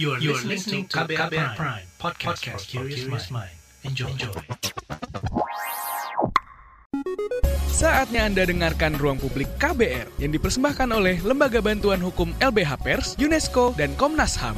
You are, you are listening to KBR, KBR Prime, Prime podcast, podcast for curious mind. Enjoy. Enjoy. Saatnya Anda dengarkan Ruang Publik KBR yang dipersembahkan oleh Lembaga Bantuan Hukum LBH Pers, UNESCO, dan Komnas HAM.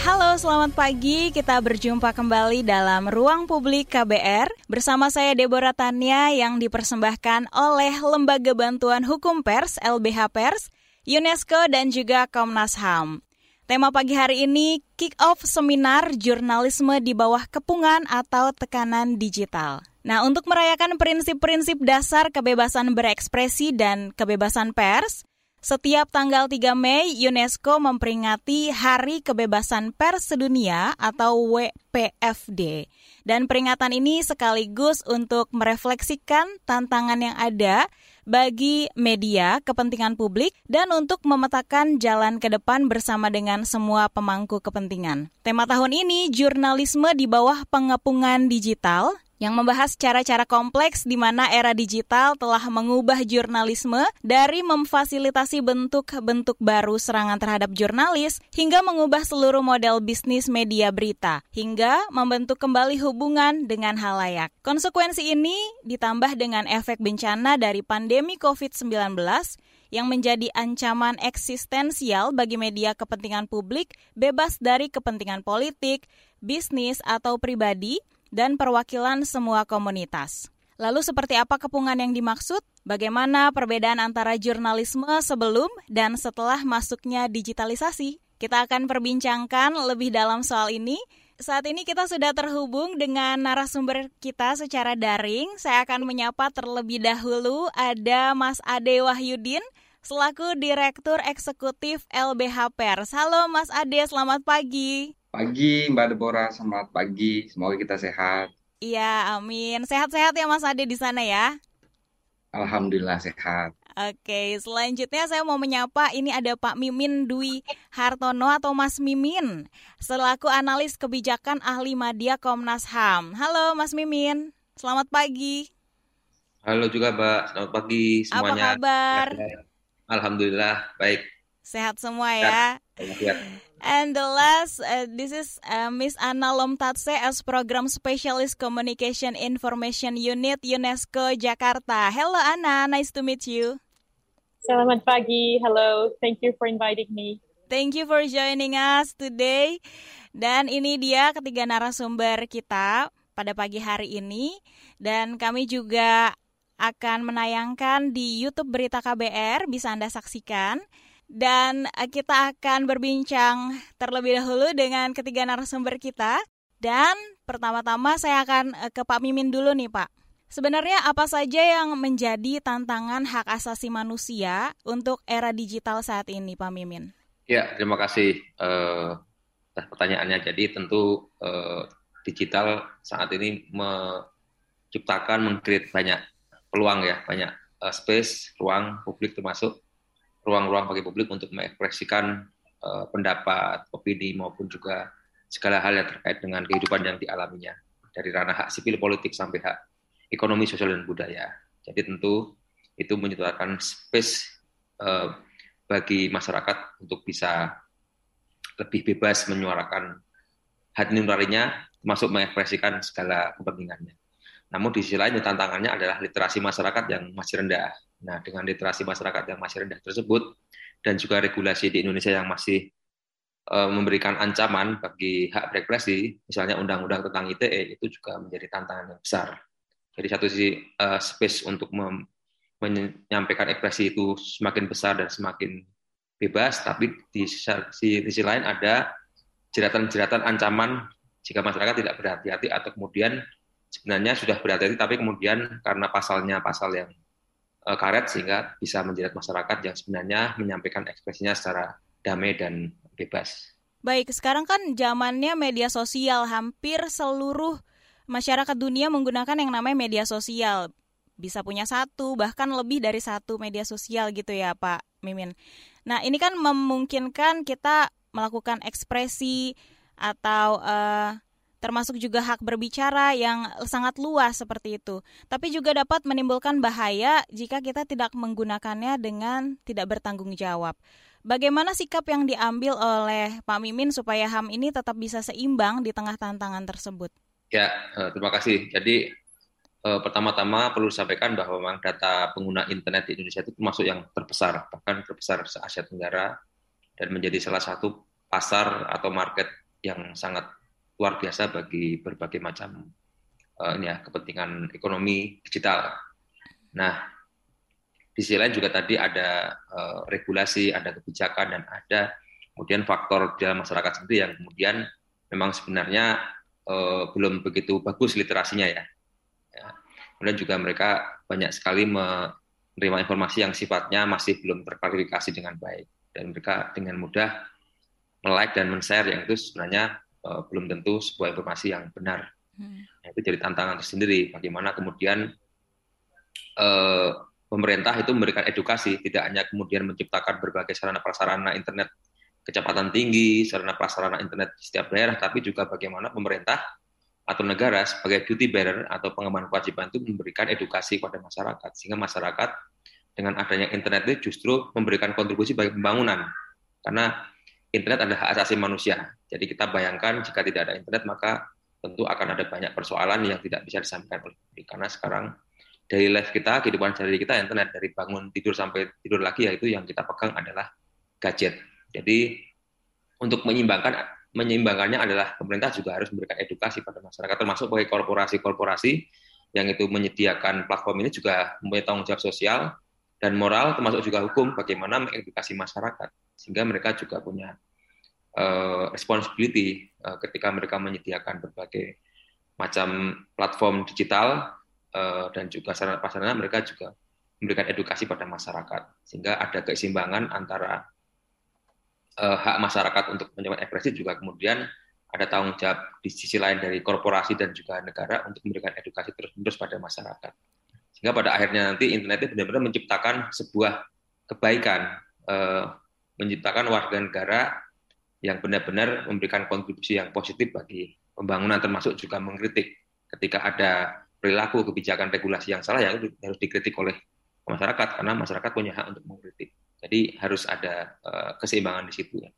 Halo, selamat pagi. Kita berjumpa kembali dalam Ruang Publik KBR bersama saya Deborah Tania yang dipersembahkan oleh Lembaga Bantuan Hukum Pers LBH Pers, UNESCO dan juga Komnas HAM. Tema pagi hari ini kick off seminar jurnalisme di bawah kepungan atau tekanan digital. Nah, untuk merayakan prinsip-prinsip dasar kebebasan berekspresi dan kebebasan pers, setiap tanggal 3 Mei, UNESCO memperingati Hari Kebebasan Pers Sedunia atau WPFD. Dan peringatan ini sekaligus untuk merefleksikan tantangan yang ada bagi media, kepentingan publik, dan untuk memetakan jalan ke depan bersama dengan semua pemangku kepentingan. Tema tahun ini, jurnalisme di bawah pengepungan digital, yang membahas cara-cara kompleks di mana era digital telah mengubah jurnalisme dari memfasilitasi bentuk-bentuk baru serangan terhadap jurnalis hingga mengubah seluruh model bisnis media berita hingga membentuk kembali hubungan dengan halayak. Konsekuensi ini ditambah dengan efek bencana dari pandemi COVID-19 yang menjadi ancaman eksistensial bagi media kepentingan publik bebas dari kepentingan politik, bisnis, atau pribadi dan perwakilan semua komunitas. Lalu seperti apa kepungan yang dimaksud? Bagaimana perbedaan antara jurnalisme sebelum dan setelah masuknya digitalisasi? Kita akan perbincangkan lebih dalam soal ini. Saat ini kita sudah terhubung dengan narasumber kita secara daring. Saya akan menyapa terlebih dahulu ada Mas Ade Wahyudin selaku Direktur Eksekutif LBH Pers. Halo Mas Ade, selamat pagi. Pagi Mbak Deborah, selamat pagi. Semoga kita sehat. Iya, amin. Sehat-sehat ya Mas Ade di sana ya. Alhamdulillah sehat. Oke, selanjutnya saya mau menyapa ini ada Pak Mimin Dwi Hartono atau Mas Mimin selaku analis kebijakan ahli media Komnas HAM. Halo Mas Mimin, selamat pagi. Halo juga Mbak, selamat pagi semuanya. Apa kabar? Alhamdulillah baik. Sehat semua ya. Sehat. And the last, uh, this is uh, Miss Anna Lomtatse as Program Specialist Communication Information Unit UNESCO Jakarta. Hello Anna, nice to meet you. Selamat pagi, hello. Thank you for inviting me. Thank you for joining us today. Dan ini dia ketiga narasumber kita pada pagi hari ini. Dan kami juga akan menayangkan di YouTube Berita KBR, bisa Anda saksikan dan eh, kita akan berbincang terlebih dahulu dengan ketiga narasumber kita. Dan pertama-tama saya akan eh, ke Pak Mimin dulu nih Pak. Sebenarnya apa saja yang menjadi tantangan hak asasi manusia untuk era digital saat ini Pak Mimin? Ya, terima kasih uh, pertanyaannya. Jadi tentu uh, digital saat ini menciptakan, mengkreat banyak peluang ya, banyak uh, space, ruang publik termasuk ruang-ruang bagi publik untuk mengekspresikan uh, pendapat, opini maupun juga segala hal yang terkait dengan kehidupan yang dialaminya dari ranah hak sipil politik sampai hak ekonomi sosial dan budaya. Jadi tentu itu menyediakan space uh, bagi masyarakat untuk bisa lebih bebas menyuarakan hati nuraninya termasuk mengekspresikan segala kepentingannya. Namun di sisi lain tantangannya adalah literasi masyarakat yang masih rendah Nah, dengan literasi masyarakat yang masih rendah tersebut dan juga regulasi di Indonesia yang masih uh, memberikan ancaman bagi hak berekspresi, misalnya undang-undang tentang ITE itu juga menjadi tantangan yang besar. Jadi satu sisi uh, space untuk menyampaikan ekspresi itu semakin besar dan semakin bebas, tapi di sisi, di sisi lain ada jeratan-jeratan ancaman jika masyarakat tidak berhati-hati atau kemudian sebenarnya sudah berhati-hati tapi kemudian karena pasalnya pasal yang karet sehingga bisa menjerat masyarakat yang sebenarnya menyampaikan ekspresinya secara damai dan bebas. Baik, sekarang kan zamannya media sosial, hampir seluruh masyarakat dunia menggunakan yang namanya media sosial. Bisa punya satu, bahkan lebih dari satu media sosial gitu ya Pak Mimin. Nah ini kan memungkinkan kita melakukan ekspresi atau uh, termasuk juga hak berbicara yang sangat luas seperti itu. Tapi juga dapat menimbulkan bahaya jika kita tidak menggunakannya dengan tidak bertanggung jawab. Bagaimana sikap yang diambil oleh Pak Mimin supaya HAM ini tetap bisa seimbang di tengah tantangan tersebut? Ya, uh, terima kasih. Jadi uh, pertama-tama perlu disampaikan bahwa memang data pengguna internet di Indonesia itu termasuk yang terbesar, bahkan terbesar se Asia Tenggara dan menjadi salah satu pasar atau market yang sangat luar biasa bagi berbagai macam uh, ini ya kepentingan ekonomi digital. Nah, di sisi lain juga tadi ada uh, regulasi, ada kebijakan dan ada kemudian faktor dalam masyarakat sendiri yang kemudian memang sebenarnya uh, belum begitu bagus literasinya ya. ya. Kemudian juga mereka banyak sekali menerima informasi yang sifatnya masih belum terklarifikasi dengan baik dan mereka dengan mudah like dan men-share yang itu sebenarnya uh, belum tentu sebuah informasi yang benar. Hmm. Nah, itu jadi tantangan tersendiri. Bagaimana kemudian uh, pemerintah itu memberikan edukasi, tidak hanya kemudian menciptakan berbagai sarana prasarana internet kecepatan tinggi, sarana prasarana internet di setiap daerah, tapi juga bagaimana pemerintah atau negara sebagai duty bearer atau pengemban kewajiban itu memberikan edukasi kepada masyarakat, sehingga masyarakat dengan adanya internet itu justru memberikan kontribusi bagi pembangunan. Karena internet adalah hak asasi manusia. Jadi kita bayangkan jika tidak ada internet maka tentu akan ada banyak persoalan yang tidak bisa disampaikan oleh publik. Karena sekarang dari life kita, kehidupan sehari kita internet dari bangun tidur sampai tidur lagi yaitu yang kita pegang adalah gadget. Jadi untuk menyeimbangkan menyeimbangkannya adalah pemerintah juga harus memberikan edukasi pada masyarakat termasuk bagi korporasi-korporasi yang itu menyediakan platform ini juga mempunyai tanggung jawab sosial dan moral termasuk juga hukum bagaimana mengedukasi masyarakat sehingga mereka juga punya uh, responsibility uh, ketika mereka menyediakan berbagai macam platform digital uh, dan juga sarana prasarana mereka juga memberikan edukasi pada masyarakat sehingga ada keseimbangan antara uh, hak masyarakat untuk menyampaikan ekspresi juga kemudian ada tanggung jawab di sisi lain dari korporasi dan juga negara untuk memberikan edukasi terus-menerus pada masyarakat. Sehingga pada akhirnya nanti internet itu benar-benar menciptakan sebuah kebaikan, menciptakan warga negara yang benar-benar memberikan kontribusi yang positif bagi pembangunan termasuk juga mengkritik ketika ada perilaku kebijakan regulasi yang salah yang harus dikritik oleh masyarakat karena masyarakat punya hak untuk mengkritik. Jadi harus ada uh, keseimbangan di situ ya.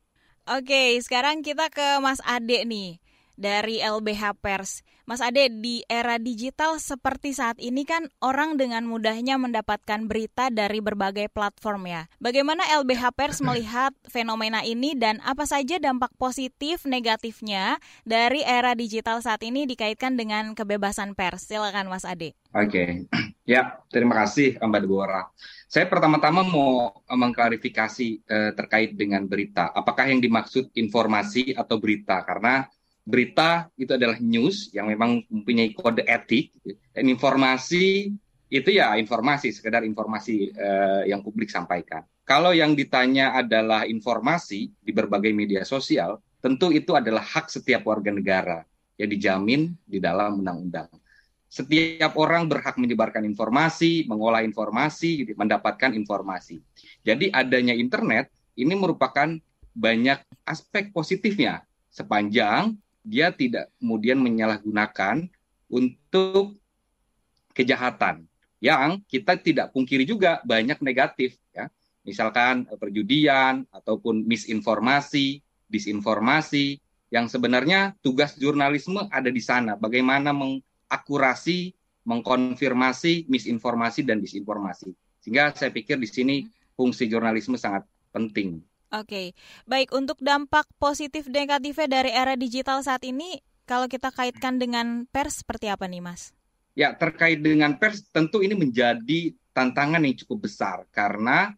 Oke, sekarang kita ke Mas Ade nih dari LBH Pers. Mas Ade, di era digital seperti saat ini kan orang dengan mudahnya mendapatkan berita dari berbagai platform ya. Bagaimana LBH Pers melihat fenomena ini dan apa saja dampak positif negatifnya dari era digital saat ini dikaitkan dengan kebebasan pers? Silakan Mas Ade. Oke, okay. ya terima kasih Mbak Deborah. Saya pertama-tama mau mengklarifikasi eh, terkait dengan berita. Apakah yang dimaksud informasi atau berita? Karena berita itu adalah news yang memang mempunyai kode etik gitu. dan informasi itu ya informasi sekedar informasi uh, yang publik sampaikan. Kalau yang ditanya adalah informasi di berbagai media sosial, tentu itu adalah hak setiap warga negara yang dijamin di dalam undang-undang. Setiap orang berhak menyebarkan informasi, mengolah informasi, gitu, mendapatkan informasi. Jadi adanya internet ini merupakan banyak aspek positifnya sepanjang dia tidak kemudian menyalahgunakan untuk kejahatan yang kita tidak pungkiri juga banyak negatif ya. Misalkan eh, perjudian ataupun misinformasi disinformasi yang sebenarnya tugas jurnalisme ada di sana. Bagaimana mengakurasi mengkonfirmasi misinformasi dan disinformasi. Sehingga saya pikir di sini fungsi jurnalisme sangat penting Oke, baik untuk dampak positif negatifnya dari era digital saat ini, kalau kita kaitkan dengan pers seperti apa nih, Mas? Ya, terkait dengan pers tentu ini menjadi tantangan yang cukup besar karena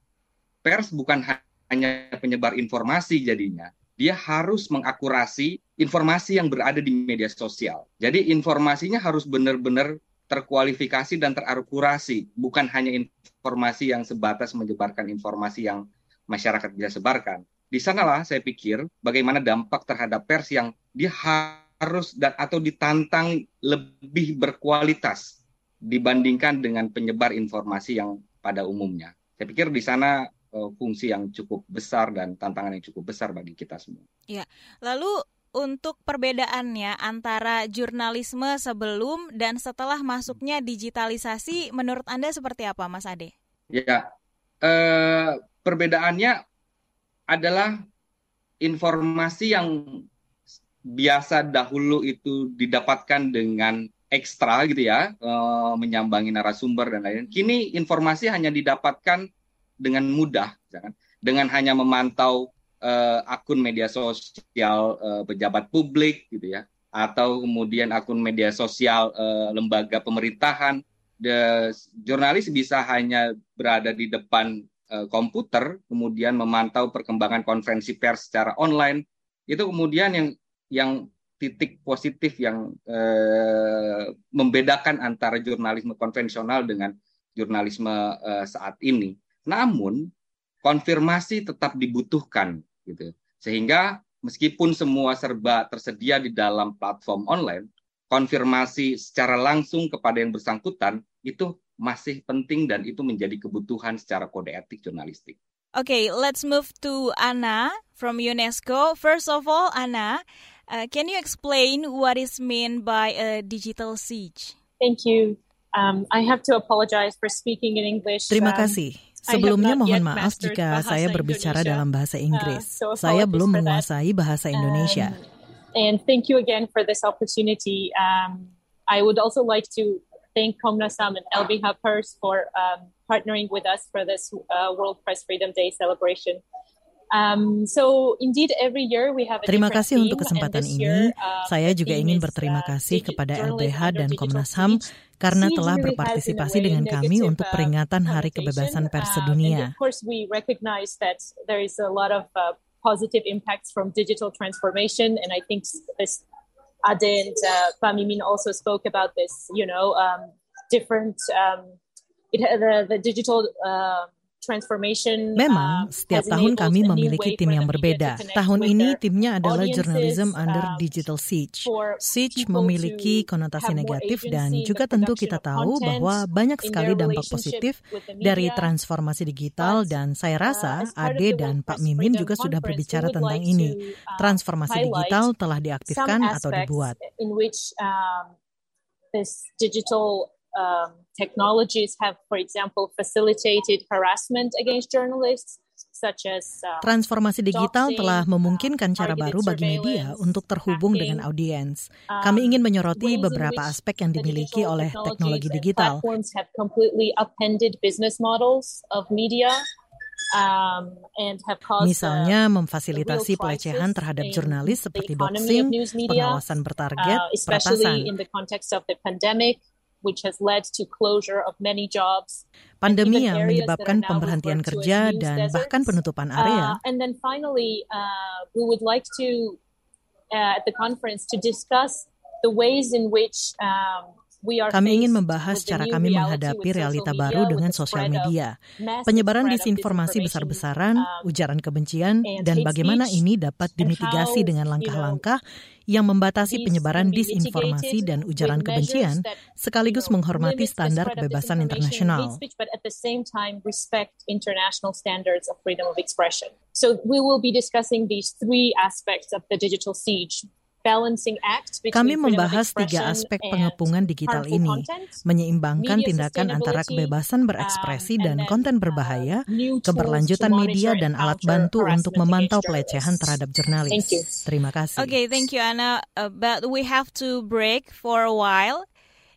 pers bukan hanya penyebar informasi jadinya, dia harus mengakurasi informasi yang berada di media sosial. Jadi informasinya harus benar-benar terkualifikasi dan terakurasi, bukan hanya informasi yang sebatas menyebarkan informasi yang masyarakat bisa sebarkan. Di sanalah saya pikir bagaimana dampak terhadap pers yang dia harus dan atau ditantang lebih berkualitas dibandingkan dengan penyebar informasi yang pada umumnya. Saya pikir di sana uh, fungsi yang cukup besar dan tantangan yang cukup besar bagi kita semua. Ya, lalu untuk perbedaannya antara jurnalisme sebelum dan setelah masuknya digitalisasi, menurut Anda seperti apa, Mas Ade? Ya, eh, perbedaannya adalah informasi yang biasa dahulu itu didapatkan dengan ekstra gitu ya, uh, menyambangi narasumber dan lain-lain. Kini informasi hanya didapatkan dengan mudah, dengan hanya memantau uh, akun media sosial uh, pejabat publik gitu ya, atau kemudian akun media sosial lembaga pemerintahan. The, jurnalis bisa hanya berada di depan komputer, kemudian memantau perkembangan konferensi pers secara online. Itu kemudian yang yang titik positif yang uh, membedakan antara jurnalisme konvensional dengan jurnalisme uh, saat ini. Namun konfirmasi tetap dibutuhkan gitu. Sehingga meskipun semua serba tersedia di dalam platform online, konfirmasi secara langsung kepada yang bersangkutan itu masih penting dan itu menjadi kebutuhan secara kode etik jurnalistik. Okay, let's move to Anna from UNESCO. First of all, Anna, Uh, can you explain what is meant by a digital siege? Thank you. Um, I have to apologize for speaking in English. Terima um, kasih. Sebelumnya mohon maaf jika saya berbicara dalam bahasa uh, Inggris. Uh, so saya belum menguasai bahasa um, Indonesia. Um, and thank you again for this opportunity. Um, I would also like to thank Komnas HAM and LBH Pers for um, partnering with us for this uh, World Press Freedom Day celebration. Um, so indeed every year we have a Terima kasih untuk kesempatan ini. Uh, Saya juga ingin berterima uh, kasih kepada LBH dan Komnas HAM karena telah berpartisipasi dengan kami untuk uh, peringatan Hari Kebebasan Pers Sedunia. positive impacts from digital transformation, and I think this Ade and uh, Pak Mimin also spoke about this. You know, um, different um, it, the the digital. Memang, uh, setiap tahun kami memiliki tim yang berbeda. Tahun ini timnya adalah Journalism Under um, Digital Siege. Siege memiliki konotasi negatif dan juga tentu kita tahu bahwa banyak sekali dampak positif dari transformasi digital dan saya uh, rasa Ade dan Pak Mimin juga sudah berbicara tentang ini. Uh, transformasi digital telah diaktifkan atau dibuat. This digital um, technologies have, for example, facilitated harassment against journalists. Such as, uh, Transformasi digital telah memungkinkan cara baru bagi media untuk terhubung dengan audiens. Kami um, ingin menyoroti beberapa aspek yang dimiliki oleh teknologi digital. Um, Misalnya memfasilitasi pelecehan terhadap jurnalis seperti doxing, pengawasan bertarget, uh, peretasan. Pandemi yang menyebabkan pemberhentian kerja dan bahkan penutupan uh, area. and then finally, uh, we would like to uh, at the conference to discuss the ways in which um, kami ingin membahas cara kami menghadapi realita baru dengan sosial media, penyebaran disinformasi besar-besaran, um, ujaran kebencian, dan bagaimana ini dapat dimitigasi dengan langkah-langkah yang membatasi penyebaran disinformasi dan ujaran kebencian, sekaligus menghormati standar kebebasan internasional. So we will be discussing these three aspects of the digital siege kami membahas tiga aspek pengepungan digital ini, menyeimbangkan tindakan antara kebebasan berekspresi um, dan konten berbahaya, uh, keberlanjutan media dan alat bantu untuk memantau pelecehan terhadap jurnalis. Terima kasih. Okay, thank you Anna. Uh, but we have to break for a while.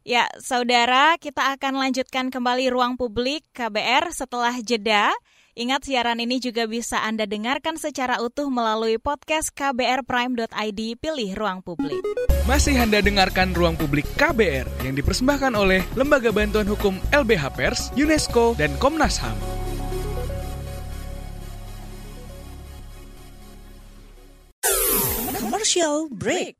Ya, saudara, kita akan lanjutkan kembali ruang publik KBR setelah jeda. Ingat siaran ini juga bisa Anda dengarkan secara utuh melalui podcast kbrprime.id pilih ruang publik. Masih Anda dengarkan ruang publik KBR yang dipersembahkan oleh Lembaga Bantuan Hukum LBH Pers, UNESCO, dan Komnas HAM. Commercial break.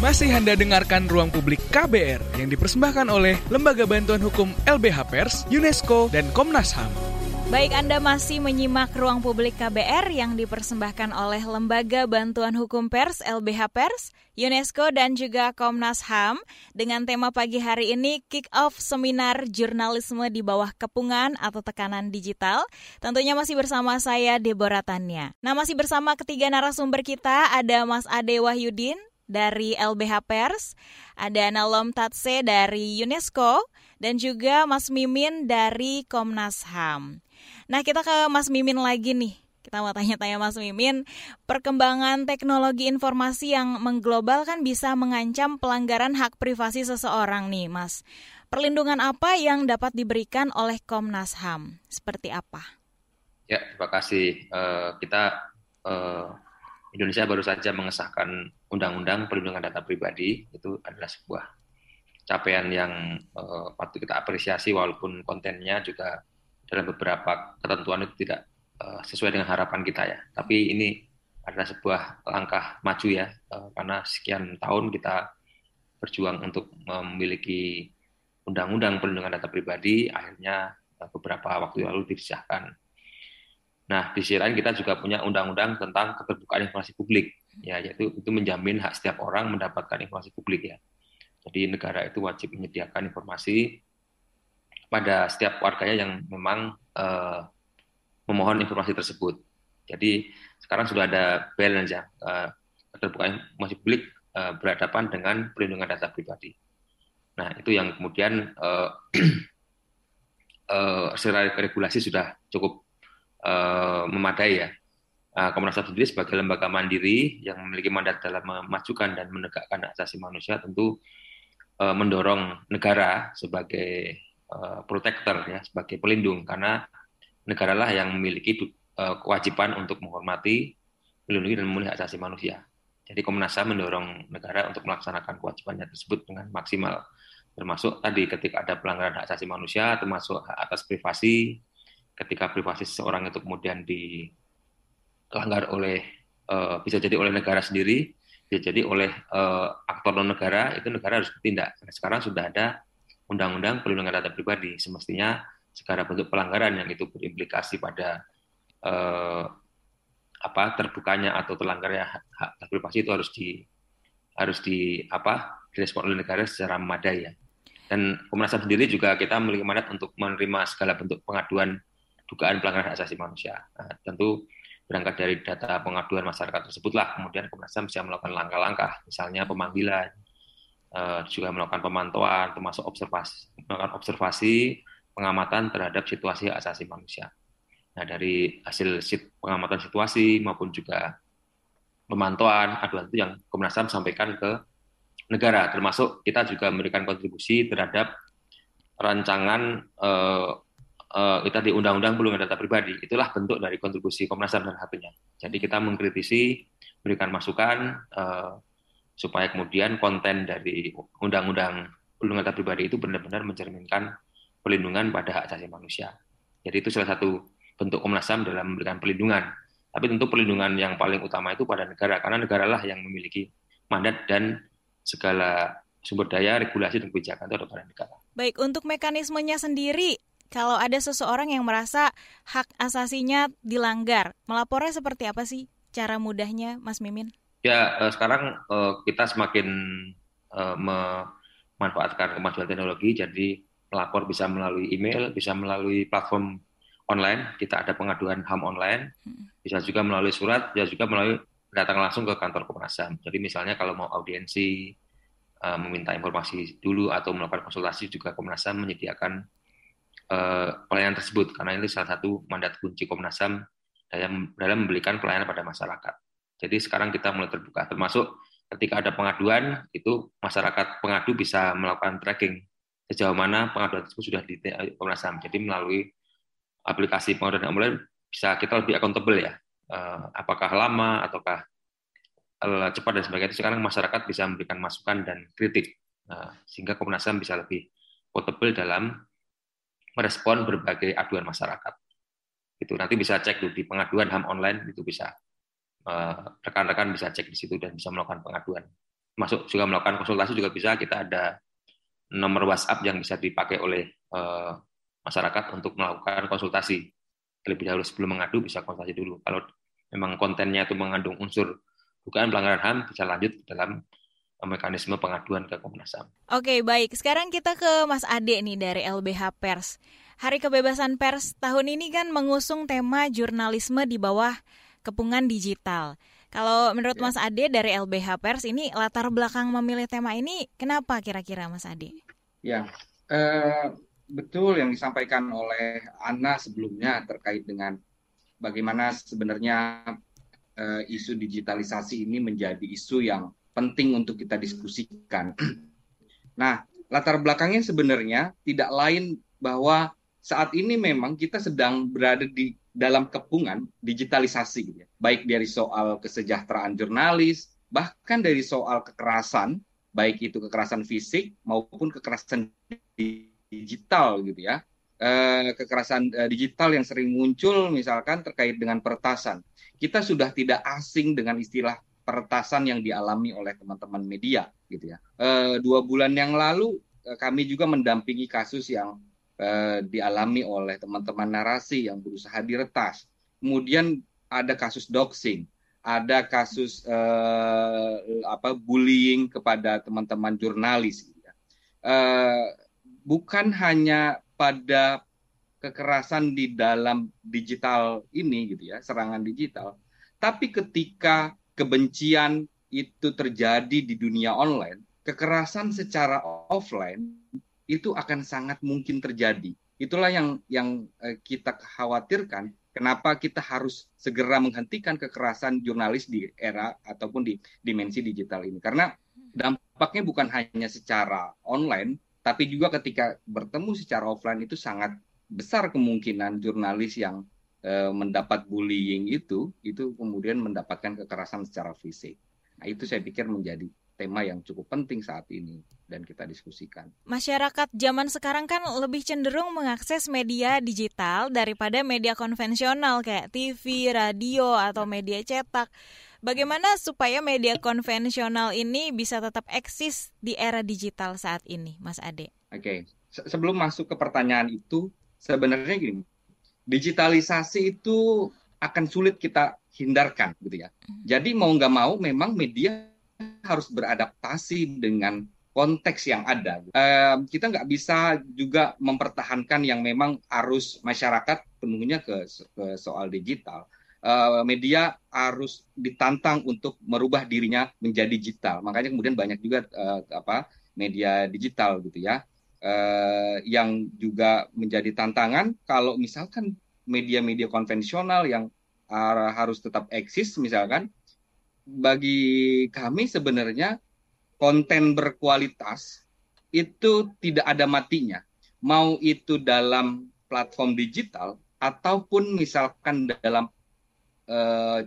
Masih Anda dengarkan Ruang Publik KBR yang dipersembahkan oleh Lembaga Bantuan Hukum LBH Pers, UNESCO, dan Komnas HAM. Baik, Anda masih menyimak Ruang Publik KBR yang dipersembahkan oleh Lembaga Bantuan Hukum Pers LBH Pers, UNESCO, dan juga Komnas HAM dengan tema pagi hari ini Kick Off Seminar Jurnalisme di Bawah Kepungan atau Tekanan Digital. Tentunya masih bersama saya, Deborah Tania. Nah, masih bersama ketiga narasumber kita, ada Mas Ade Wahyudin, dari LBH Pers, ada Nalom Tatse dari UNESCO, dan juga Mas Mimin dari Komnas HAM. Nah, kita ke Mas Mimin lagi nih. Kita mau tanya-tanya Mas Mimin, perkembangan teknologi informasi yang mengglobal kan bisa mengancam pelanggaran hak privasi seseorang nih, Mas. Perlindungan apa yang dapat diberikan oleh Komnas HAM? Seperti apa? Ya, terima kasih. Uh, kita uh, Indonesia baru saja mengesahkan Undang-Undang Perlindungan Data Pribadi. Itu adalah sebuah capaian yang uh, patut kita apresiasi walaupun kontennya juga dalam beberapa ketentuan itu tidak uh, sesuai dengan harapan kita ya. Tapi ini adalah sebuah langkah maju ya, uh, karena sekian tahun kita berjuang untuk memiliki undang-undang perlindungan data pribadi, akhirnya beberapa waktu lalu disahkan Nah, di sisi lain kita juga punya undang-undang tentang keterbukaan informasi publik, ya, yaitu itu menjamin hak setiap orang mendapatkan informasi publik ya. Jadi negara itu wajib menyediakan informasi pada setiap warganya yang memang uh, memohon informasi tersebut. Jadi sekarang sudah ada balance ya, uh, keterbukaan informasi publik uh, berhadapan dengan perlindungan data pribadi. Nah, itu yang kemudian uh, uh, secara regulasi sudah cukup uh, memadai ya. Uh, Komnas HAM sendiri sebagai lembaga mandiri yang memiliki mandat dalam memajukan dan menegakkan hak asasi manusia tentu uh, mendorong negara sebagai uh, protector ya, sebagai pelindung karena negaralah yang memiliki kewajiban untuk menghormati, melindungi dan memenuhi hak asasi manusia. Jadi Komnas HAM mendorong negara untuk melaksanakan kewajibannya tersebut dengan maksimal termasuk tadi ketika ada pelanggaran hak asasi manusia termasuk hak atas privasi ketika privasi seseorang itu kemudian dilanggar oleh uh, bisa jadi oleh negara sendiri, bisa jadi oleh uh, aktor non negara, itu negara harus bertindak. Sekarang sudah ada undang-undang perlindungan data pribadi, semestinya segala bentuk pelanggaran yang itu berimplikasi pada uh, apa terbukanya atau terlanggarnya hak, hak privasi itu harus di harus di apa direspon oleh negara secara memadai ya. Dan Komnas sendiri juga kita memiliki mandat untuk menerima segala bentuk pengaduan dugaan pelanggaran hak asasi manusia. Nah, tentu berangkat dari data pengaduan masyarakat tersebutlah kemudian Komnas HAM bisa melakukan langkah-langkah, misalnya pemanggilan, uh, juga melakukan pemantauan, termasuk observasi, melakukan observasi pengamatan terhadap situasi hak asasi manusia. Nah, dari hasil pengamatan situasi maupun juga pemantauan aduan itu yang Komnas HAM sampaikan ke negara, termasuk kita juga memberikan kontribusi terhadap rancangan uh, uh, kita di undang-undang perlindungan data pribadi. Itulah bentuk dari kontribusi Komnas HAM dan satunya. Jadi kita mengkritisi, berikan masukan uh, supaya kemudian konten dari undang-undang perlindungan data pribadi itu benar-benar mencerminkan perlindungan pada hak asasi manusia. Jadi itu salah satu bentuk Komnas HAM dalam memberikan perlindungan. Tapi tentu perlindungan yang paling utama itu pada negara, karena negaralah yang memiliki mandat dan segala sumber daya, regulasi, dan kebijakan itu ada pada negara. Baik, untuk mekanismenya sendiri, kalau ada seseorang yang merasa hak asasinya dilanggar, melapornya seperti apa sih cara mudahnya, Mas Mimin? Ya, eh, sekarang eh, kita semakin eh, memanfaatkan kemajuan teknologi, jadi melapor bisa melalui email, bisa melalui platform online, kita ada pengaduan HAM online, hmm. bisa juga melalui surat, bisa juga melalui datang langsung ke kantor Komnas HAM. Jadi misalnya kalau mau audiensi, meminta informasi dulu atau melakukan konsultasi juga Komnas HAM menyediakan uh, pelayanan tersebut karena ini salah satu mandat kunci Komnas HAM dalam, dalam memberikan pelayanan pada masyarakat. Jadi sekarang kita mulai terbuka, termasuk ketika ada pengaduan itu masyarakat pengadu bisa melakukan tracking sejauh mana pengaduan tersebut sudah di Komnas HAM. Jadi melalui aplikasi pengaduan online bisa kita lebih accountable ya. Uh, apakah lama ataukah uh, cepat dan sebagainya. Sekarang masyarakat bisa memberikan masukan dan kritik sehingga Komnas HAM bisa lebih portable dalam merespon berbagai aduan masyarakat. Itu nanti bisa cek di pengaduan HAM online itu bisa rekan-rekan uh, bisa cek di situ dan bisa melakukan pengaduan. Masuk juga melakukan konsultasi juga bisa. Kita ada nomor WhatsApp yang bisa dipakai oleh uh, masyarakat untuk melakukan konsultasi terlebih dahulu sebelum mengadu bisa konsultasi dulu. Kalau memang kontennya itu mengandung unsur dugaan pelanggaran HAM bisa lanjut dalam mekanisme pengaduan ke Komnas HAM. Oke, baik. Sekarang kita ke Mas Ade nih dari LBH Pers. Hari Kebebasan Pers tahun ini kan mengusung tema jurnalisme di bawah kepungan digital. Kalau menurut ya. Mas Ade dari LBH Pers ini latar belakang memilih tema ini kenapa kira-kira Mas Ade? Ya, uh, betul yang disampaikan oleh Ana sebelumnya terkait dengan bagaimana sebenarnya uh, isu digitalisasi ini menjadi isu yang penting untuk kita diskusikan. Nah, latar belakangnya sebenarnya tidak lain bahwa saat ini memang kita sedang berada di dalam kepungan digitalisasi, gitu ya. baik dari soal kesejahteraan jurnalis, bahkan dari soal kekerasan, baik itu kekerasan fisik maupun kekerasan digital gitu ya. Eh, kekerasan eh, digital yang sering muncul misalkan terkait dengan peretasan. Kita sudah tidak asing dengan istilah peretasan yang dialami oleh teman-teman media gitu ya. Eh, dua bulan yang lalu eh, kami juga mendampingi kasus yang eh, dialami oleh teman-teman narasi yang berusaha diretas. Kemudian ada kasus doxing, ada kasus eh, apa bullying kepada teman-teman jurnalis. Gitu ya. eh, bukan hanya pada kekerasan di dalam digital ini gitu ya, serangan digital, tapi ketika kebencian itu terjadi di dunia online, kekerasan secara offline itu akan sangat mungkin terjadi. Itulah yang yang eh, kita khawatirkan. Kenapa kita harus segera menghentikan kekerasan jurnalis di era ataupun di dimensi digital ini? Karena dampaknya bukan hanya secara online, tapi juga ketika bertemu secara offline itu sangat besar kemungkinan jurnalis yang mendapat bullying itu itu kemudian mendapatkan kekerasan secara fisik. Nah, itu saya pikir menjadi tema yang cukup penting saat ini dan kita diskusikan. Masyarakat zaman sekarang kan lebih cenderung mengakses media digital daripada media konvensional kayak TV, radio atau media cetak. Bagaimana supaya media konvensional ini bisa tetap eksis di era digital saat ini, Mas Ade? Oke, okay. sebelum masuk ke pertanyaan itu, sebenarnya gini, digitalisasi itu akan sulit kita hindarkan, gitu ya. Hmm. Jadi mau nggak mau, memang media harus beradaptasi dengan konteks yang ada. Uh, kita nggak bisa juga mempertahankan yang memang arus masyarakat penuhnya ke, ke soal digital uh, media harus ditantang untuk merubah dirinya menjadi digital. Makanya kemudian banyak juga uh, apa media digital gitu ya. Uh, yang juga menjadi tantangan kalau misalkan media-media konvensional yang harus tetap eksis misalkan bagi kami sebenarnya konten berkualitas itu tidak ada matinya. Mau itu dalam platform digital ataupun misalkan dalam uh,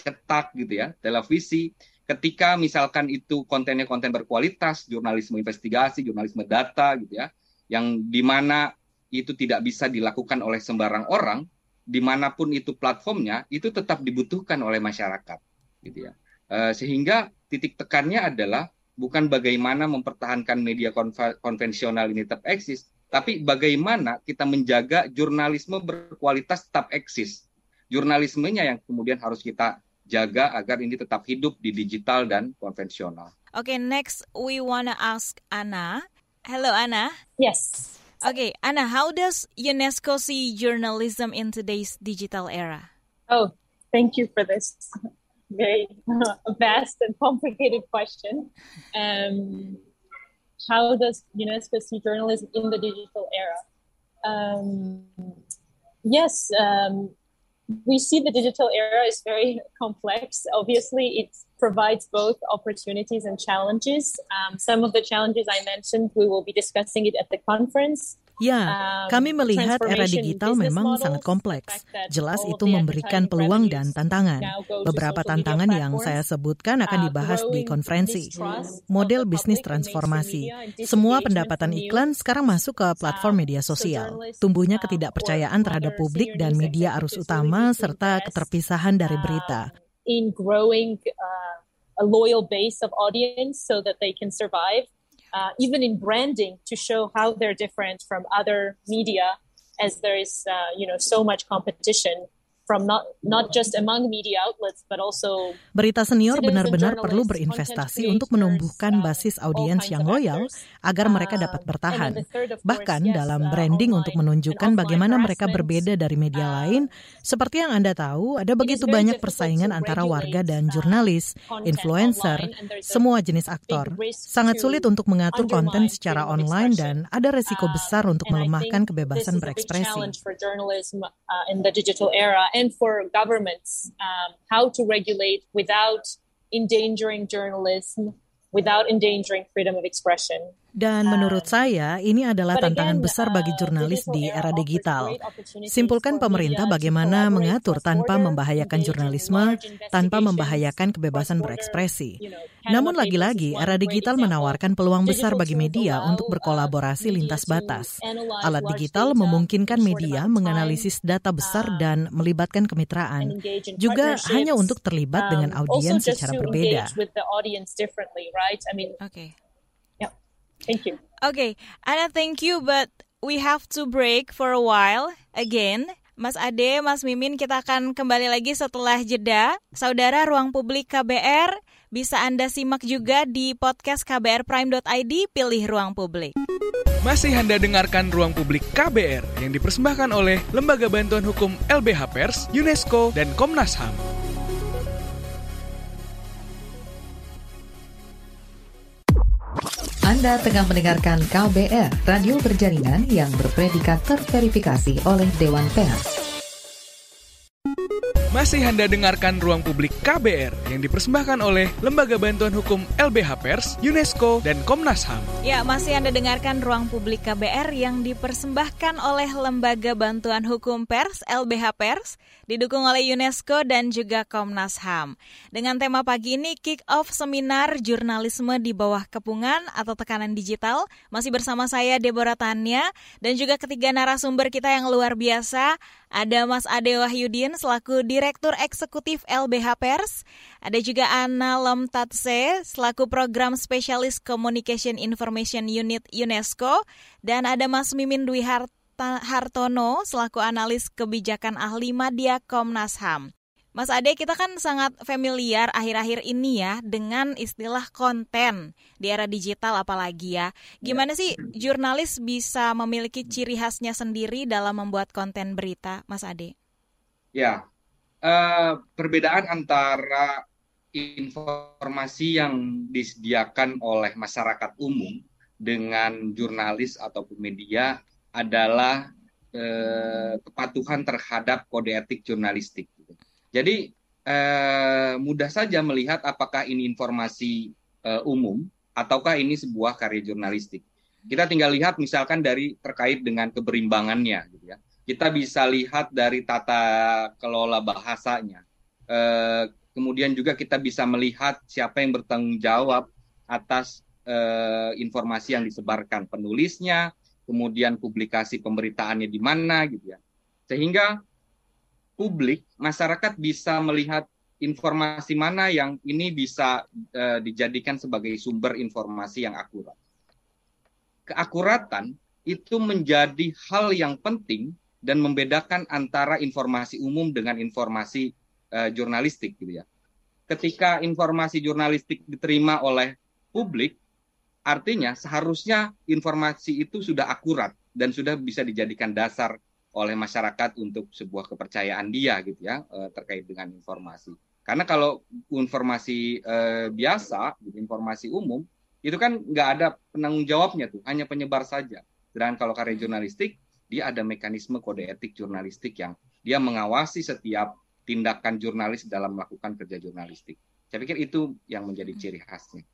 cetak gitu ya, televisi, ketika misalkan itu kontennya konten berkualitas, jurnalisme investigasi, jurnalisme data gitu ya, yang di mana itu tidak bisa dilakukan oleh sembarang orang, di mana pun itu platformnya, itu tetap dibutuhkan oleh masyarakat gitu ya. Uh, sehingga titik tekannya adalah bukan bagaimana mempertahankan media konvensional ini tetap eksis, tapi bagaimana kita menjaga jurnalisme berkualitas tetap eksis jurnalismenya yang kemudian harus kita jaga agar ini tetap hidup di digital dan konvensional. Oke, okay, next we wanna ask Anna. Hello Anna. Yes. Okay, Anna, how does UNESCO see journalism in today's digital era? Oh, thank you for this very vast and complicated question. Um, how does UNESCO see journalism in the digital era? Um, yes, um, we see the digital era is very complex. Obviously, it provides both opportunities and challenges. Um, some of the challenges I mentioned, we will be discussing it at the conference. Ya, kami melihat era digital memang sangat kompleks. Jelas itu memberikan peluang dan tantangan. Beberapa tantangan yang saya sebutkan akan uh, dibahas di konferensi. Model bisnis transformasi. Semua pendapatan iklan sekarang masuk ke platform media sosial. Tumbuhnya ketidakpercayaan terhadap publik dan media arus utama serta keterpisahan dari berita. In growing uh, a loyal base of audience so that they can survive uh, even in branding to show how they're different from other media as there is uh, you know so much competition from not not just among media outlets but also Berita senior benar-benar perlu berinvestasi untuk menumbuhkan basis audiens yang loyal agar mereka dapat uh, bertahan. Bahkan dalam uh, branding untuk menunjukkan bagaimana mereka berbeda dari media uh, lain, seperti yang Anda tahu, ada begitu banyak persaingan antara warga dan jurnalis, influencer, semua jenis aktor. Sangat sulit untuk mengatur konten secara online dan ada resiko besar untuk melemahkan kebebasan berekspresi and for governments um, how to regulate without endangering journalism, without endangering freedom of expression. Dan menurut saya, ini adalah tantangan besar bagi uh, jurnalis di era digital. Simpulkan pemerintah bagaimana mengatur tanpa membahayakan jurnalisme, tanpa membahayakan kebebasan berekspresi. Namun lagi-lagi, era digital menawarkan peluang besar bagi media untuk berkolaborasi lintas batas. Alat digital memungkinkan media menganalisis data besar uh, dan melibatkan kemitraan, juga hanya untuk terlibat dengan um, audiens secara berbeda. Oke. Okay. Thank you. Okay, Anna, thank you, but we have to break for a while again. Mas Ade, Mas Mimin, kita akan kembali lagi setelah jeda. Saudara Ruang Publik KBR, bisa Anda simak juga di podcast kbrprime.id, pilih Ruang Publik. Masih Anda dengarkan Ruang Publik KBR yang dipersembahkan oleh Lembaga Bantuan Hukum LBH Pers, UNESCO, dan Komnas HAM. Anda tengah mendengarkan KBR, radio berjaringan yang berpredikat terverifikasi oleh Dewan Pers. Masih Anda dengarkan Ruang Publik KBR yang dipersembahkan oleh Lembaga Bantuan Hukum LBH Pers, UNESCO, dan Komnas HAM. Ya, masih Anda dengarkan Ruang Publik KBR yang dipersembahkan oleh Lembaga Bantuan Hukum Pers, LBH Pers, didukung oleh UNESCO dan juga Komnas HAM. Dengan tema pagi ini, kick off seminar jurnalisme di bawah kepungan atau tekanan digital, masih bersama saya Deborah Tanya, dan juga ketiga narasumber kita yang luar biasa, ada Mas Ade Wahyudin selaku Direktur Eksekutif LBH Pers. Ada juga Anna Lomtatse selaku Program Spesialis Communication Information Unit UNESCO. Dan ada Mas Mimin Dwi Hartono selaku analis kebijakan ahli media Komnas HAM. Mas Ade, kita kan sangat familiar akhir-akhir ini ya dengan istilah konten di era digital apalagi ya. Gimana sih jurnalis bisa memiliki ciri khasnya sendiri dalam membuat konten berita, Mas Ade? Ya, uh, perbedaan antara informasi yang disediakan oleh masyarakat umum dengan jurnalis ataupun media adalah uh, kepatuhan terhadap kode etik jurnalistik jadi eh, mudah saja melihat apakah ini informasi eh, umum ataukah ini sebuah karya jurnalistik. Kita tinggal lihat misalkan dari terkait dengan keberimbangannya, gitu ya. Kita bisa lihat dari tata kelola bahasanya. Eh, kemudian juga kita bisa melihat siapa yang bertanggung jawab atas eh, informasi yang disebarkan penulisnya, kemudian publikasi pemberitaannya di mana, gitu ya. Sehingga publik, masyarakat bisa melihat informasi mana yang ini bisa uh, dijadikan sebagai sumber informasi yang akurat. Keakuratan itu menjadi hal yang penting dan membedakan antara informasi umum dengan informasi uh, jurnalistik gitu ya. Ketika informasi jurnalistik diterima oleh publik, artinya seharusnya informasi itu sudah akurat dan sudah bisa dijadikan dasar oleh masyarakat untuk sebuah kepercayaan dia gitu ya eh, terkait dengan informasi. Karena kalau informasi eh, biasa, gitu, informasi umum itu kan nggak ada penanggung jawabnya tuh, hanya penyebar saja. Dan kalau karya jurnalistik dia ada mekanisme kode etik jurnalistik yang dia mengawasi setiap tindakan jurnalis dalam melakukan kerja jurnalistik. Saya pikir itu yang menjadi ciri khasnya.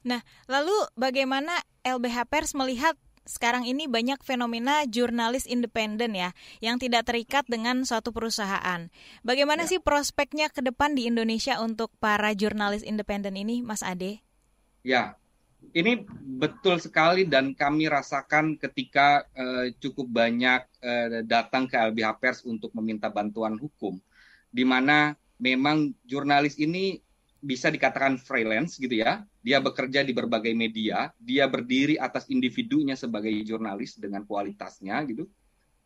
Nah, lalu bagaimana LBH Pers melihat sekarang ini banyak fenomena jurnalis independen ya, yang tidak terikat dengan suatu perusahaan. Bagaimana ya. sih prospeknya ke depan di Indonesia untuk para jurnalis independen ini, Mas Ade? Ya, ini betul sekali dan kami rasakan ketika uh, cukup banyak uh, datang ke LBH Pers untuk meminta bantuan hukum, di mana memang jurnalis ini bisa dikatakan freelance gitu ya. Dia bekerja di berbagai media, dia berdiri atas individunya sebagai jurnalis dengan kualitasnya gitu.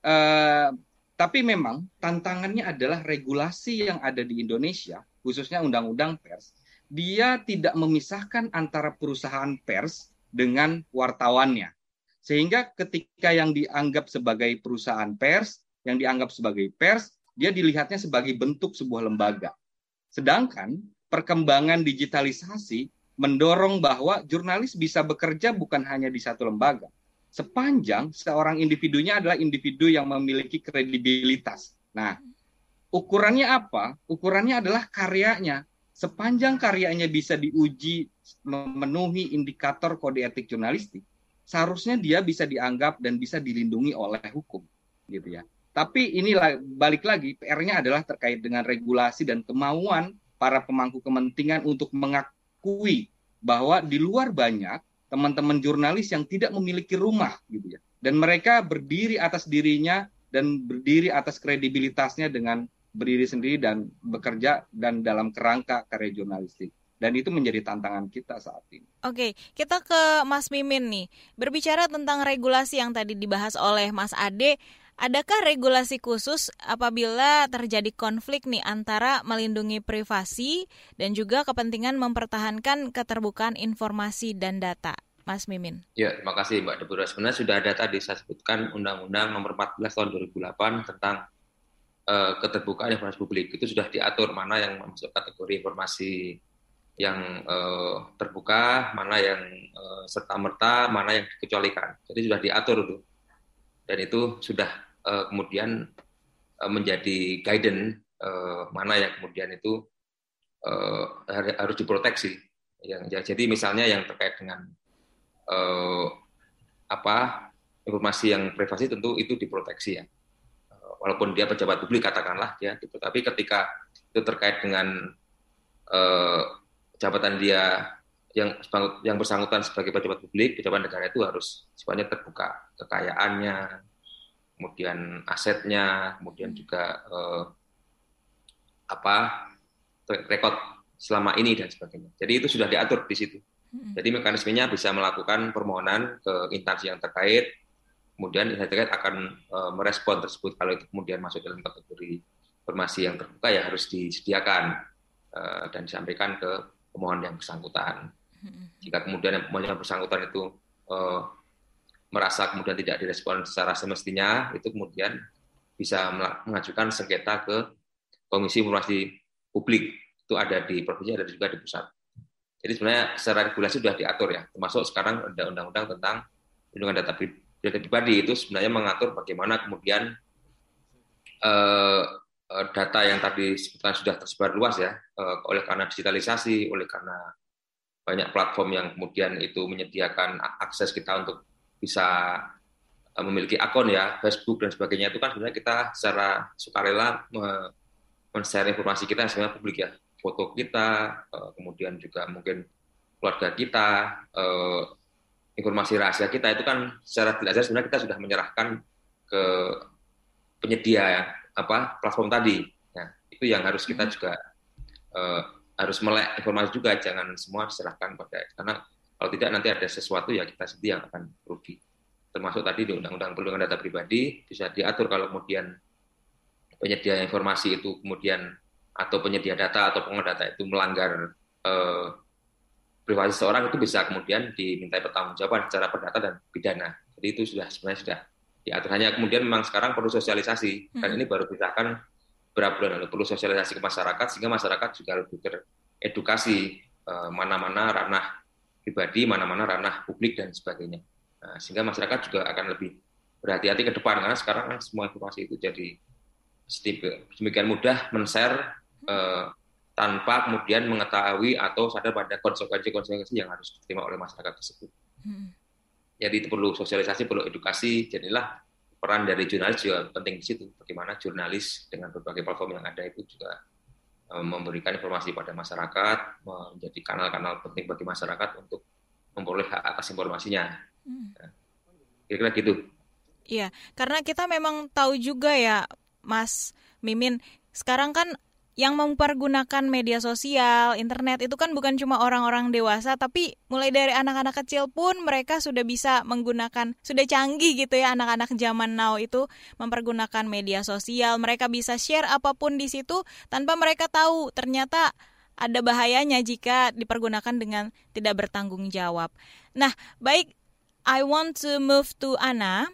Uh, tapi memang tantangannya adalah regulasi yang ada di Indonesia, khususnya undang-undang pers. Dia tidak memisahkan antara perusahaan pers dengan wartawannya. Sehingga ketika yang dianggap sebagai perusahaan pers, yang dianggap sebagai pers, dia dilihatnya sebagai bentuk sebuah lembaga. Sedangkan perkembangan digitalisasi mendorong bahwa jurnalis bisa bekerja bukan hanya di satu lembaga. Sepanjang seorang individunya adalah individu yang memiliki kredibilitas. Nah, ukurannya apa? Ukurannya adalah karyanya. Sepanjang karyanya bisa diuji memenuhi indikator kode etik jurnalistik, seharusnya dia bisa dianggap dan bisa dilindungi oleh hukum, gitu ya. Tapi inilah balik lagi PR-nya adalah terkait dengan regulasi dan kemauan para pemangku kepentingan untuk mengakui bahwa di luar banyak teman-teman jurnalis yang tidak memiliki rumah gitu ya. Dan mereka berdiri atas dirinya dan berdiri atas kredibilitasnya dengan berdiri sendiri dan bekerja dan dalam kerangka karya jurnalistik. Dan itu menjadi tantangan kita saat ini. Oke, kita ke Mas Mimin nih. Berbicara tentang regulasi yang tadi dibahas oleh Mas Ade, Adakah regulasi khusus apabila terjadi konflik nih antara melindungi privasi dan juga kepentingan mempertahankan keterbukaan informasi dan data? Mas Mimin. Ya, terima kasih Mbak Deborah. Sebenarnya sudah ada tadi saya sebutkan Undang-Undang Nomor 14 Tahun 2008 tentang uh, keterbukaan informasi publik. Itu sudah diatur mana yang masuk kategori informasi yang uh, terbuka, mana yang uh, serta merta, mana yang dikecualikan. Jadi sudah diatur itu dan itu sudah uh, kemudian uh, menjadi guidance uh, mana yang kemudian itu harus diproteksi. Yang ya, jadi misalnya yang terkait dengan apa informasi yang privasi tentu itu diproteksi ya. walaupun dia pejabat publik katakanlah ya gitu. Tapi ketika itu terkait dengan jabatan dia yang yang bersangkutan sebagai pejabat publik, pejabat negara itu harus sifatnya terbuka, kekayaannya, kemudian asetnya, kemudian juga eh, apa rekod selama ini dan sebagainya. Jadi itu sudah diatur di situ. Jadi mekanismenya bisa melakukan permohonan ke instansi yang terkait, kemudian instansi terkait akan eh, merespon tersebut kalau itu kemudian masuk dalam kategori informasi yang terbuka ya harus disediakan eh, dan disampaikan ke pemohon yang bersangkutan. Jika kemudian yang bersangkutan itu uh, merasa kemudian tidak direspon secara semestinya, itu kemudian bisa mengajukan sengketa ke Komisi Informasi Publik. Itu ada di provinsi, ada juga di pusat. Jadi sebenarnya secara regulasi sudah diatur ya, termasuk sekarang ada undang-undang tentang perlindungan data pribadi itu sebenarnya mengatur bagaimana kemudian uh, data yang tadi sebutkan sudah tersebar luas ya, uh, oleh karena digitalisasi, oleh karena banyak platform yang kemudian itu menyediakan akses kita untuk bisa eh, memiliki akun ya Facebook dan sebagainya itu kan sebenarnya kita secara sukarela men-share informasi kita sebenarnya publik ya foto kita eh, kemudian juga mungkin keluarga kita eh, informasi rahasia kita itu kan secara tidak sadar sebenarnya kita sudah menyerahkan ke penyedia ya, apa platform tadi nah itu yang harus kita hmm. juga harus melek informasi juga jangan semua diserahkan pada karena kalau tidak nanti ada sesuatu ya kita sendiri yang akan rugi termasuk tadi di undang-undang perlindungan data pribadi bisa diatur kalau kemudian penyedia informasi itu kemudian atau penyedia data atau pengguna data itu melanggar eh, privasi seorang itu bisa kemudian dimintai pertanggungjawaban secara perdata dan pidana. Jadi itu sudah sebenarnya sudah diatur. Hanya kemudian memang sekarang perlu sosialisasi dan hmm. ini baru disahkan berapa bulan lalu perlu sosialisasi ke masyarakat sehingga masyarakat juga lebih teredukasi eh, mana-mana ranah pribadi, mana-mana ranah publik dan sebagainya. Nah, sehingga masyarakat juga akan lebih berhati-hati ke depan karena sekarang kan semua informasi itu jadi sedemikian mudah men-share uh, tanpa kemudian mengetahui atau sadar pada konsekuensi-konsekuensi yang harus diterima oleh masyarakat tersebut. Hmm. Jadi itu perlu sosialisasi, perlu edukasi. Jadilah peran dari jurnalis juga penting di situ. Bagaimana jurnalis dengan berbagai platform yang ada itu juga eh, memberikan informasi pada masyarakat, menjadi kanal-kanal penting bagi masyarakat untuk memperoleh hak atas informasinya. Hmm. Ya. Kira-kira gitu. Iya, karena kita memang tahu juga ya, Mas Mimin, sekarang kan yang mempergunakan media sosial, internet itu kan bukan cuma orang-orang dewasa, tapi mulai dari anak-anak kecil pun mereka sudah bisa menggunakan, sudah canggih gitu ya anak-anak zaman now itu mempergunakan media sosial. Mereka bisa share apa pun di situ tanpa mereka tahu ternyata ada bahayanya jika dipergunakan dengan tidak bertanggung jawab. Nah, baik, I want to move to Anna.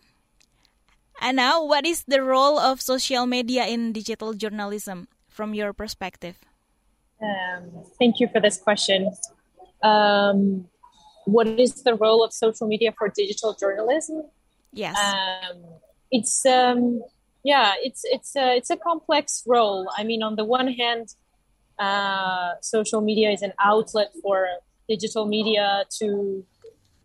Anna, what is the role of social media in digital journalism? From your perspective? Um, thank you for this question. Um, what is the role of social media for digital journalism? Yes, um, it's um, yeah, it's it's a, it's a complex role. I mean, on the one hand, uh, social media is an outlet for digital media to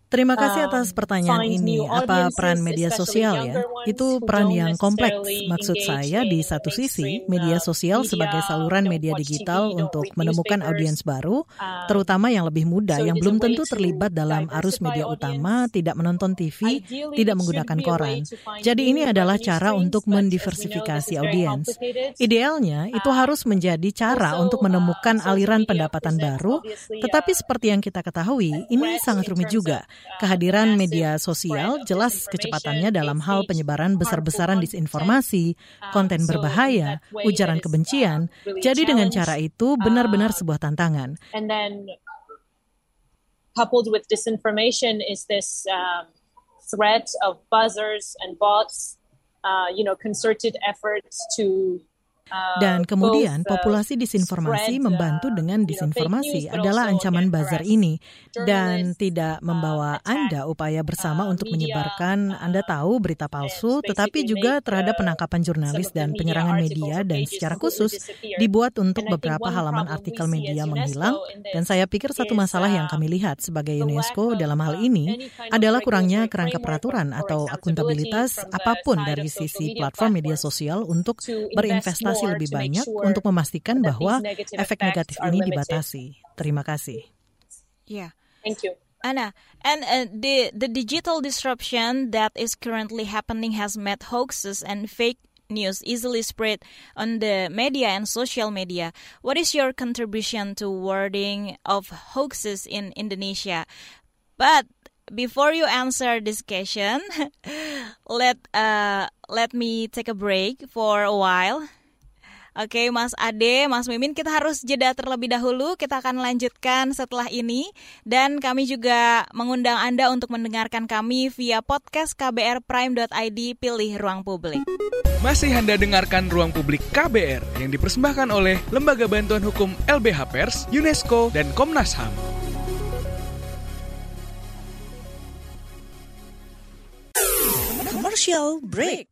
Terima kasih atas pertanyaan ini. Apa peran media sosial ya? Itu peran yang kompleks. Maksud saya di satu sisi, media sosial sebagai saluran media digital untuk menemukan audiens baru, terutama yang lebih muda yang belum tentu terlibat dalam arus media utama, tidak menonton TV, tidak menggunakan koran. Jadi ini adalah cara untuk mendiversifikasi audiens. Idealnya itu harus menjadi cara untuk menemukan aliran pendapatan baru, tetapi seperti yang kita ketahui, ini sangat rumit juga. Kehadiran media sosial jelas kecepatannya dalam hal penyebaran besar-besaran disinformasi, konten berbahaya, ujaran kebencian. Jadi dengan cara itu benar-benar sebuah tantangan. coupled with disinformation is this um, threat of buzzers and bots, uh, you know, concerted efforts to Uh, Dan kemudian uh, populasi disinformasi membantu uh, dengan disinformasi adalah ancaman buzzer ini. Dan tidak membawa Anda upaya bersama untuk menyebarkan Anda tahu berita palsu tetapi juga terhadap penangkapan jurnalis dan penyerangan media dan secara khusus dibuat untuk beberapa halaman artikel media menghilang. dan saya pikir satu masalah yang kami lihat sebagai UNESCO dalam hal ini adalah kurangnya kerangka peraturan atau akuntabilitas apa pun dari sisi platform media sosial untuk berinvestasi informasi lebih banyak untuk memastikan bahwa efek negatif ini dibatasi. Terima kasih. Yeah. Thank you. Anna, and uh, the the digital disruption that is currently happening has made hoaxes and fake news easily spread on the media and social media. What is your contribution to wording of hoaxes in Indonesia? But before you answer this question, let uh, let me take a break for a while. Oke, Mas Ade, Mas Mimin, kita harus jeda terlebih dahulu. Kita akan lanjutkan setelah ini. Dan kami juga mengundang Anda untuk mendengarkan kami via podcast kbrprime.id pilih ruang publik. Masih Anda dengarkan Ruang Publik KBR yang dipersembahkan oleh Lembaga Bantuan Hukum LBH Pers, UNESCO, dan Komnas HAM. Commercial break.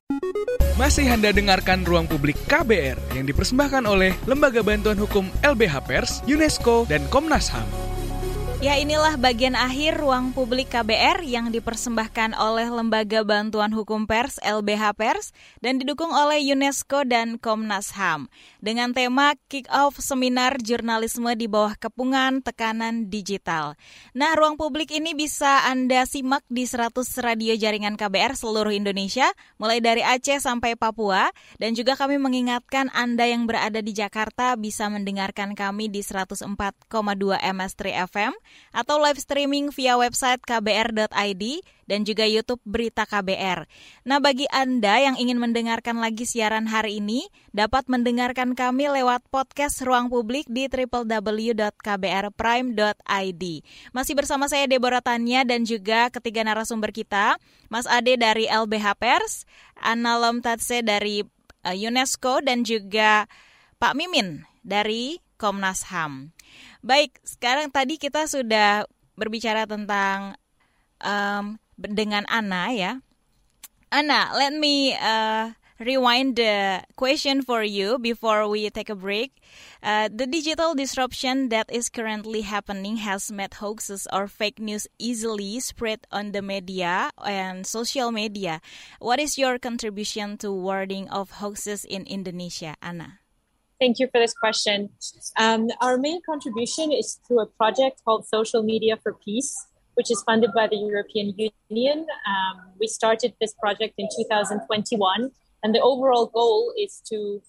Masih Anda dengarkan Ruang Publik KBR yang dipersembahkan oleh Lembaga Bantuan Hukum LBH Pers, UNESCO, dan Komnas HAM. Ya inilah bagian akhir ruang publik KBR yang dipersembahkan oleh Lembaga Bantuan Hukum Pers LBH Pers dan didukung oleh UNESCO dan Komnas HAM dengan tema Kick Off Seminar Jurnalisme di bawah kepungan tekanan digital. Nah, ruang publik ini bisa Anda simak di 100 radio jaringan KBR seluruh Indonesia mulai dari Aceh sampai Papua. Dan juga kami mengingatkan Anda yang berada di Jakarta bisa mendengarkan kami di 104,2 MS3 FM atau live streaming via website kbr.id dan juga YouTube Berita KBR. Nah, bagi Anda yang ingin mendengarkan lagi siaran hari ini, dapat mendengarkan kami lewat podcast Ruang Publik di www.kbrprime.id. Masih bersama saya Deborah Tanya dan juga ketiga narasumber kita, Mas Ade dari LBH Pers, Anna Lomtatse dari uh, UNESCO dan juga Pak Mimin dari Komnas HAM. Baik, sekarang tadi kita sudah berbicara tentang um, dengan Ana ya. Ana, let me uh, rewind the question for you before we take a break. Uh, the digital disruption that is currently happening has made hoaxes or fake news easily spread on the media and social media. What is your contribution to wording of hoaxes in Indonesia, Anna? Thank you for this question. Um, our main contribution is through a project called Social Media for Peace, which is funded by the European Union. Um, we started this project in 2021, and the overall goal is to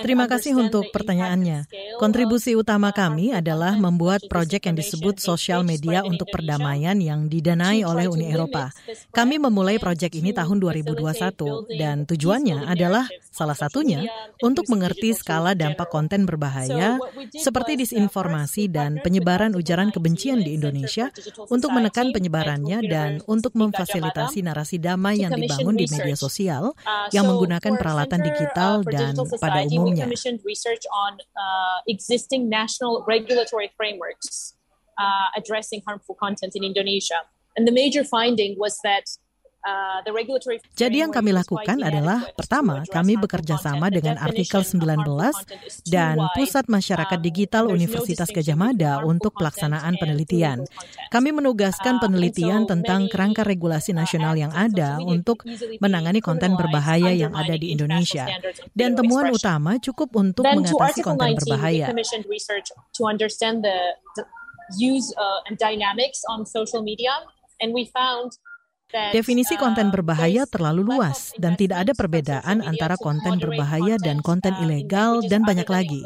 Terima kasih untuk pertanyaannya. Kontribusi utama kami adalah membuat proyek yang disebut sosial media untuk perdamaian yang didanai oleh Uni Eropa. Kami memulai proyek ini tahun 2021 dan tujuannya adalah salah satunya untuk mengerti skala dampak konten berbahaya seperti disinformasi dan penyebaran ujaran kebencian di Indonesia untuk menekan penyebarannya dan untuk memfasilitasi narasi damai yang dibangun di media sosial yang menggunakan peralatan digital dan pada umumnya. Uh, existing national regulatory frameworks uh, addressing harmful content in Indonesia. And the major finding was that Jadi yang kami lakukan adalah pertama, kami bekerja sama dengan artikel 19 dan Pusat Masyarakat Digital Universitas Gajah Mada untuk pelaksanaan penelitian. Kami menugaskan uh, penelitian tentang kerangka regulasi nasional yang ada untuk menangani konten berbahaya yang ada di Indonesia. Dan temuan utama cukup untuk mengatasi konten berbahaya. use uh, and dynamics on social media and we found Definisi konten berbahaya terlalu luas dan tidak ada perbedaan antara konten berbahaya dan konten ilegal dan banyak lagi.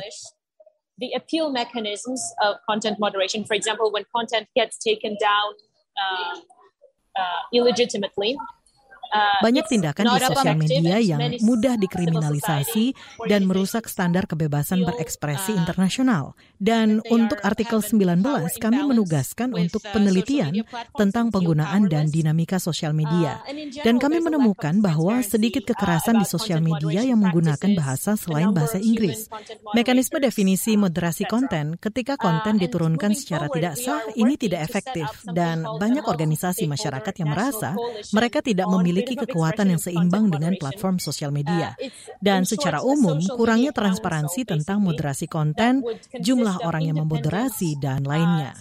The appeal mechanisms of content moderation, for example, when content gets taken down uh, uh, illegitimately, Uh, Banyak tindakan di sosial media yang mudah dikriminalisasi dan merusak standar kebebasan berekspresi uh, internasional. Dan untuk artikel 19, kami menugaskan untuk penelitian tentang penggunaan dan dinamika sosial media. Uh, dan kami menemukan bahwa sedikit kekerasan di sosial media yang menggunakan bahasa selain bahasa Inggris. Mekanisme definisi moderasi konten ketika konten diturunkan secara tidak sah ini tidak efektif dan banyak organisasi masyarakat yang merasa mereka tidak memiliki memiliki kekuatan yang seimbang dengan platform sosial media. Dan secara umum, kurangnya transparansi tentang moderasi konten, jumlah orang yang memoderasi, dan lainnya.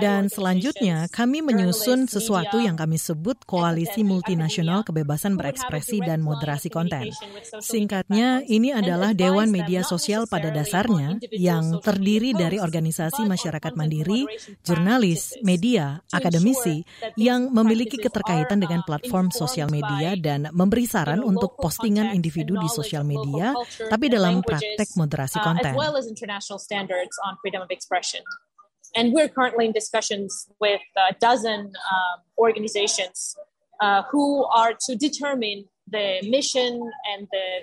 Dan selanjutnya, kami menyusun sesuatu yang kami sebut Koalisi Multinasional Kebebasan Berekspresi dan Moderasi Konten. Singkatnya, ini adalah Dewan Media Sosial pada dasarnya yang terdiri dari organisasi masyarakat mandiri, jurnalis, media, akademisi yang memiliki keterkaitan dengan platform sosial media media dan memberi saran untuk postingan individu di sosial media, tapi dalam praktek moderasi uh, konten. And we're currently in discussions with a dozen um, organizations uh, who are to determine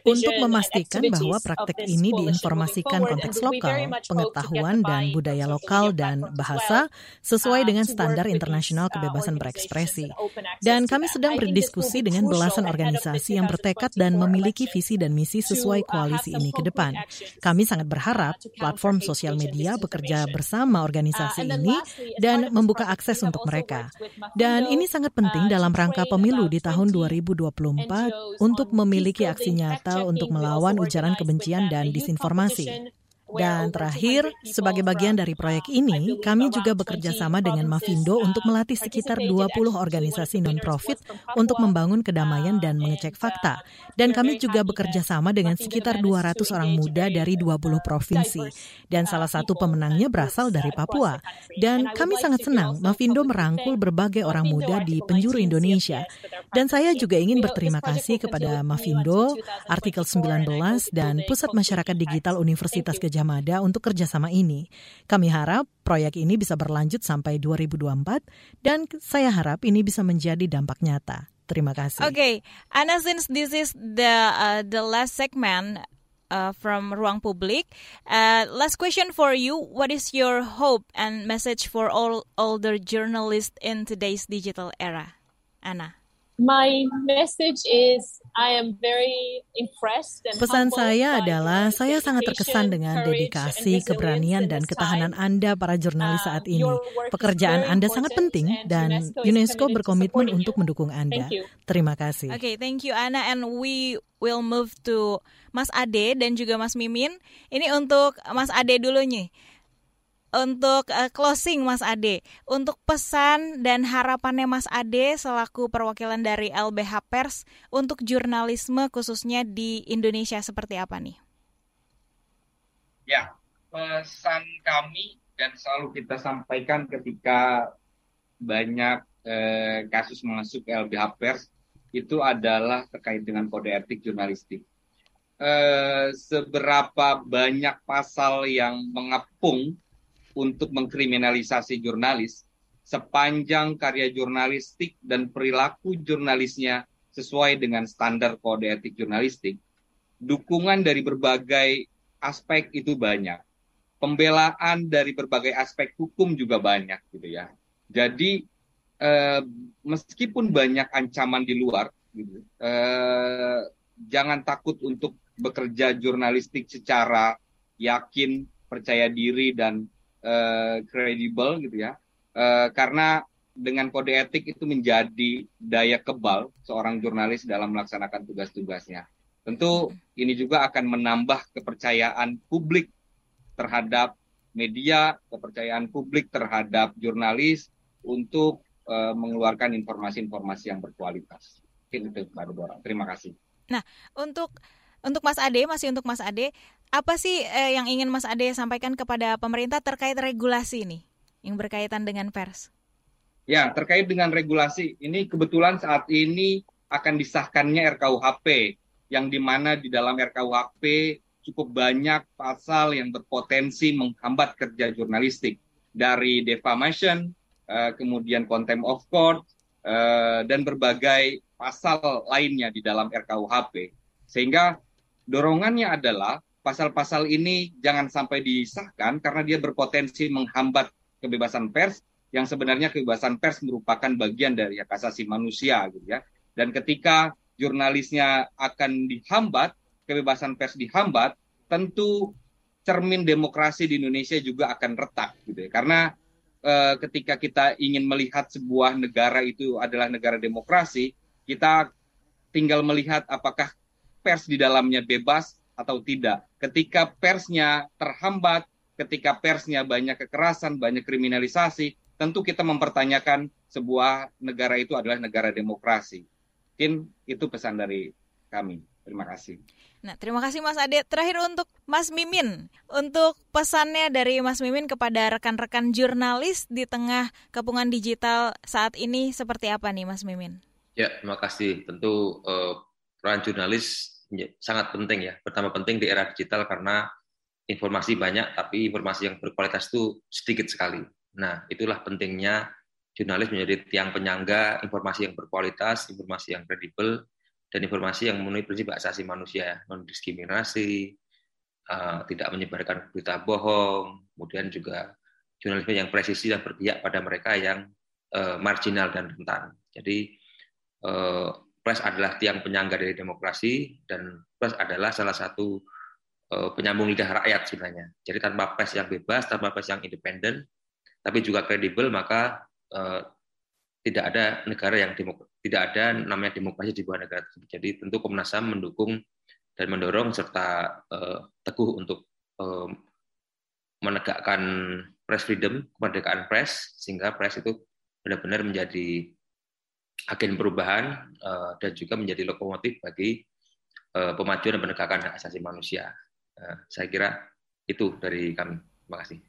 untuk memastikan bahwa praktek ini diinformasikan konteks lokal, pengetahuan dan budaya lokal dan bahasa sesuai dengan standar internasional uh, kebebasan berekspresi. Dan kami sedang berdiskusi dengan belasan organisasi yang bertekad dan memiliki visi dan misi sesuai uh, koalisi ini ke depan. Kami sangat berharap platform sosial media bekerja bersama organisasi uh, ini dan membuka akses untuk mereka. Dan ini sangat penting dalam rangka pemilu di tahun 2024 untuk memiliki aksi nyata untuk melawan ujaran kebencian dan disinformasi. Dan terakhir, sebagai bagian dari proyek ini, kami juga bekerja sama dengan Mavindo untuk melatih sekitar 20 organisasi non-profit untuk membangun kedamaian dan mengecek fakta. Dan kami juga bekerja sama dengan sekitar 200 orang muda dari 20 provinsi. Dan salah satu pemenangnya berasal dari Papua. Dan kami sangat senang Mavindo merangkul berbagai orang muda di penjuru Indonesia. Dan saya juga ingin berterima kasih kepada Mavindo, Artikel 19, dan Pusat Masyarakat Digital Universitas Gajah Gajah Mada untuk kerjasama ini. Kami harap proyek ini bisa berlanjut sampai 2024 dan saya harap ini bisa menjadi dampak nyata. Terima kasih. Oke, okay. Anna, since this is the uh, the last segment uh, from Ruang Publik, uh, last question for you: What is your hope and message for all older journalists in today's digital era, Anna? My message is I am very impressed and Pesan saya adalah saya sangat terkesan dengan dedikasi, keberanian dan ketahanan Anda para jurnalis saat ini. Pekerjaan Anda sangat penting dan UNESCO berkomitmen untuk mendukung Anda. Terima kasih. Oke, okay, thank you Ana and we will move to Mas Ade dan juga Mas Mimin. Ini untuk Mas Ade dulu nih untuk uh, closing Mas Ade, untuk pesan dan harapannya Mas Ade selaku perwakilan dari LBH Pers untuk jurnalisme khususnya di Indonesia seperti apa nih? Ya, pesan kami dan selalu kita sampaikan ketika banyak eh, kasus masuk LBH Pers itu adalah terkait dengan kode etik jurnalistik. Eh, seberapa banyak pasal yang mengepung untuk mengkriminalisasi jurnalis sepanjang karya jurnalistik dan perilaku jurnalisnya sesuai dengan standar kode etik jurnalistik, dukungan dari berbagai aspek itu banyak. Pembelaan dari berbagai aspek hukum juga banyak gitu ya. Jadi eh, meskipun banyak ancaman di luar, gitu, eh, jangan takut untuk bekerja jurnalistik secara yakin, percaya diri dan kredibel uh, gitu ya uh, karena dengan kode etik itu menjadi daya kebal seorang jurnalis dalam melaksanakan tugas-tugasnya. Tentu ini juga akan menambah kepercayaan publik terhadap media, kepercayaan publik terhadap jurnalis untuk uh, mengeluarkan informasi-informasi yang berkualitas. Itu. Terima kasih. Nah, untuk untuk Mas Ade, masih untuk Mas Ade, apa sih eh, yang ingin Mas Ade sampaikan kepada pemerintah terkait regulasi ini yang berkaitan dengan pers? Ya, terkait dengan regulasi ini kebetulan saat ini akan disahkannya RKUHP yang di mana di dalam RKUHP cukup banyak pasal yang berpotensi menghambat kerja jurnalistik dari defamation, uh, kemudian contempt of court, uh, dan berbagai pasal lainnya di dalam RKUHP. Sehingga Dorongannya adalah pasal-pasal ini jangan sampai disahkan karena dia berpotensi menghambat kebebasan pers yang sebenarnya kebebasan pers merupakan bagian dari hak asasi manusia gitu ya. Dan ketika jurnalisnya akan dihambat, kebebasan pers dihambat, tentu cermin demokrasi di Indonesia juga akan retak gitu ya. Karena e, ketika kita ingin melihat sebuah negara itu adalah negara demokrasi, kita tinggal melihat apakah pers di dalamnya bebas atau tidak. Ketika persnya terhambat, ketika persnya banyak kekerasan, banyak kriminalisasi, tentu kita mempertanyakan sebuah negara itu adalah negara demokrasi. Mungkin itu pesan dari kami. Terima kasih. Nah, terima kasih Mas Ade. Terakhir untuk Mas Mimin, untuk pesannya dari Mas Mimin kepada rekan-rekan jurnalis di tengah kepungan digital saat ini seperti apa nih Mas Mimin? Ya, terima kasih. Tentu uh, peran jurnalis sangat penting ya. Pertama penting di era digital karena informasi banyak, tapi informasi yang berkualitas itu sedikit sekali. Nah, itulah pentingnya jurnalis menjadi tiang penyangga informasi yang berkualitas, informasi yang kredibel, dan informasi yang memenuhi prinsip asasi manusia, non diskriminasi, uh, tidak menyebarkan berita bohong, kemudian juga jurnalisme yang presisi dan berpihak pada mereka yang uh, marginal dan rentan. Jadi uh, Pres adalah tiang penyangga dari demokrasi dan Pres adalah salah satu uh, penyambung lidah rakyat sebenarnya. Jadi tanpa pres yang bebas, tanpa pres yang independen, tapi juga kredibel, maka uh, tidak ada negara yang tidak ada namanya demokrasi di bawah negara tersebut. Jadi tentu Komnas HAM mendukung dan mendorong serta uh, teguh untuk uh, menegakkan press freedom, kemerdekaan press, sehingga press itu benar-benar menjadi agen perubahan uh, dan juga menjadi lokomotif bagi uh, pemajuan dan penegakan hak asasi manusia. Uh, saya kira itu dari kami. Terima kasih.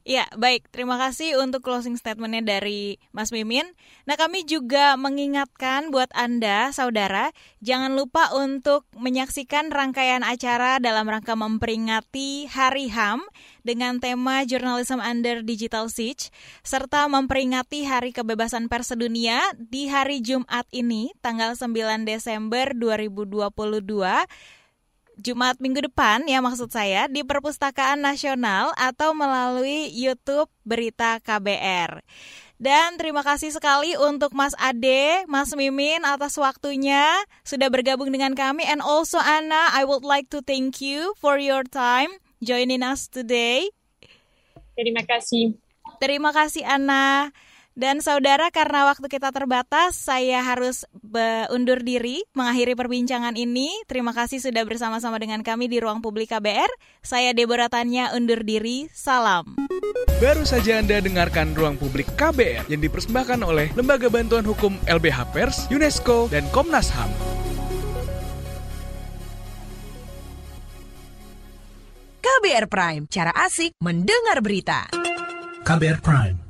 Ya, baik. Terima kasih untuk closing statementnya dari Mas Mimin. Nah, kami juga mengingatkan buat Anda, saudara, jangan lupa untuk menyaksikan rangkaian acara dalam rangka memperingati Hari HAM dengan tema Journalism Under Digital Siege, serta memperingati Hari Kebebasan Pers Sedunia di hari Jumat ini, tanggal 9 Desember 2022 Jumat minggu depan ya maksud saya di Perpustakaan Nasional atau melalui YouTube Berita KBR. Dan terima kasih sekali untuk Mas Ade, Mas Mimin atas waktunya sudah bergabung dengan kami and also Anna, I would like to thank you for your time joining us today. Terima kasih. Terima kasih Anna. Dan saudara, karena waktu kita terbatas, saya harus undur diri mengakhiri perbincangan ini. Terima kasih sudah bersama-sama dengan kami di Ruang Publik KBR. Saya Deborah Tanya undur diri. Salam. Baru saja Anda dengarkan Ruang Publik KBR yang dipersembahkan oleh Lembaga Bantuan Hukum LBH Pers, UNESCO, dan Komnas HAM. KBR Prime, cara asik mendengar berita. KBR Prime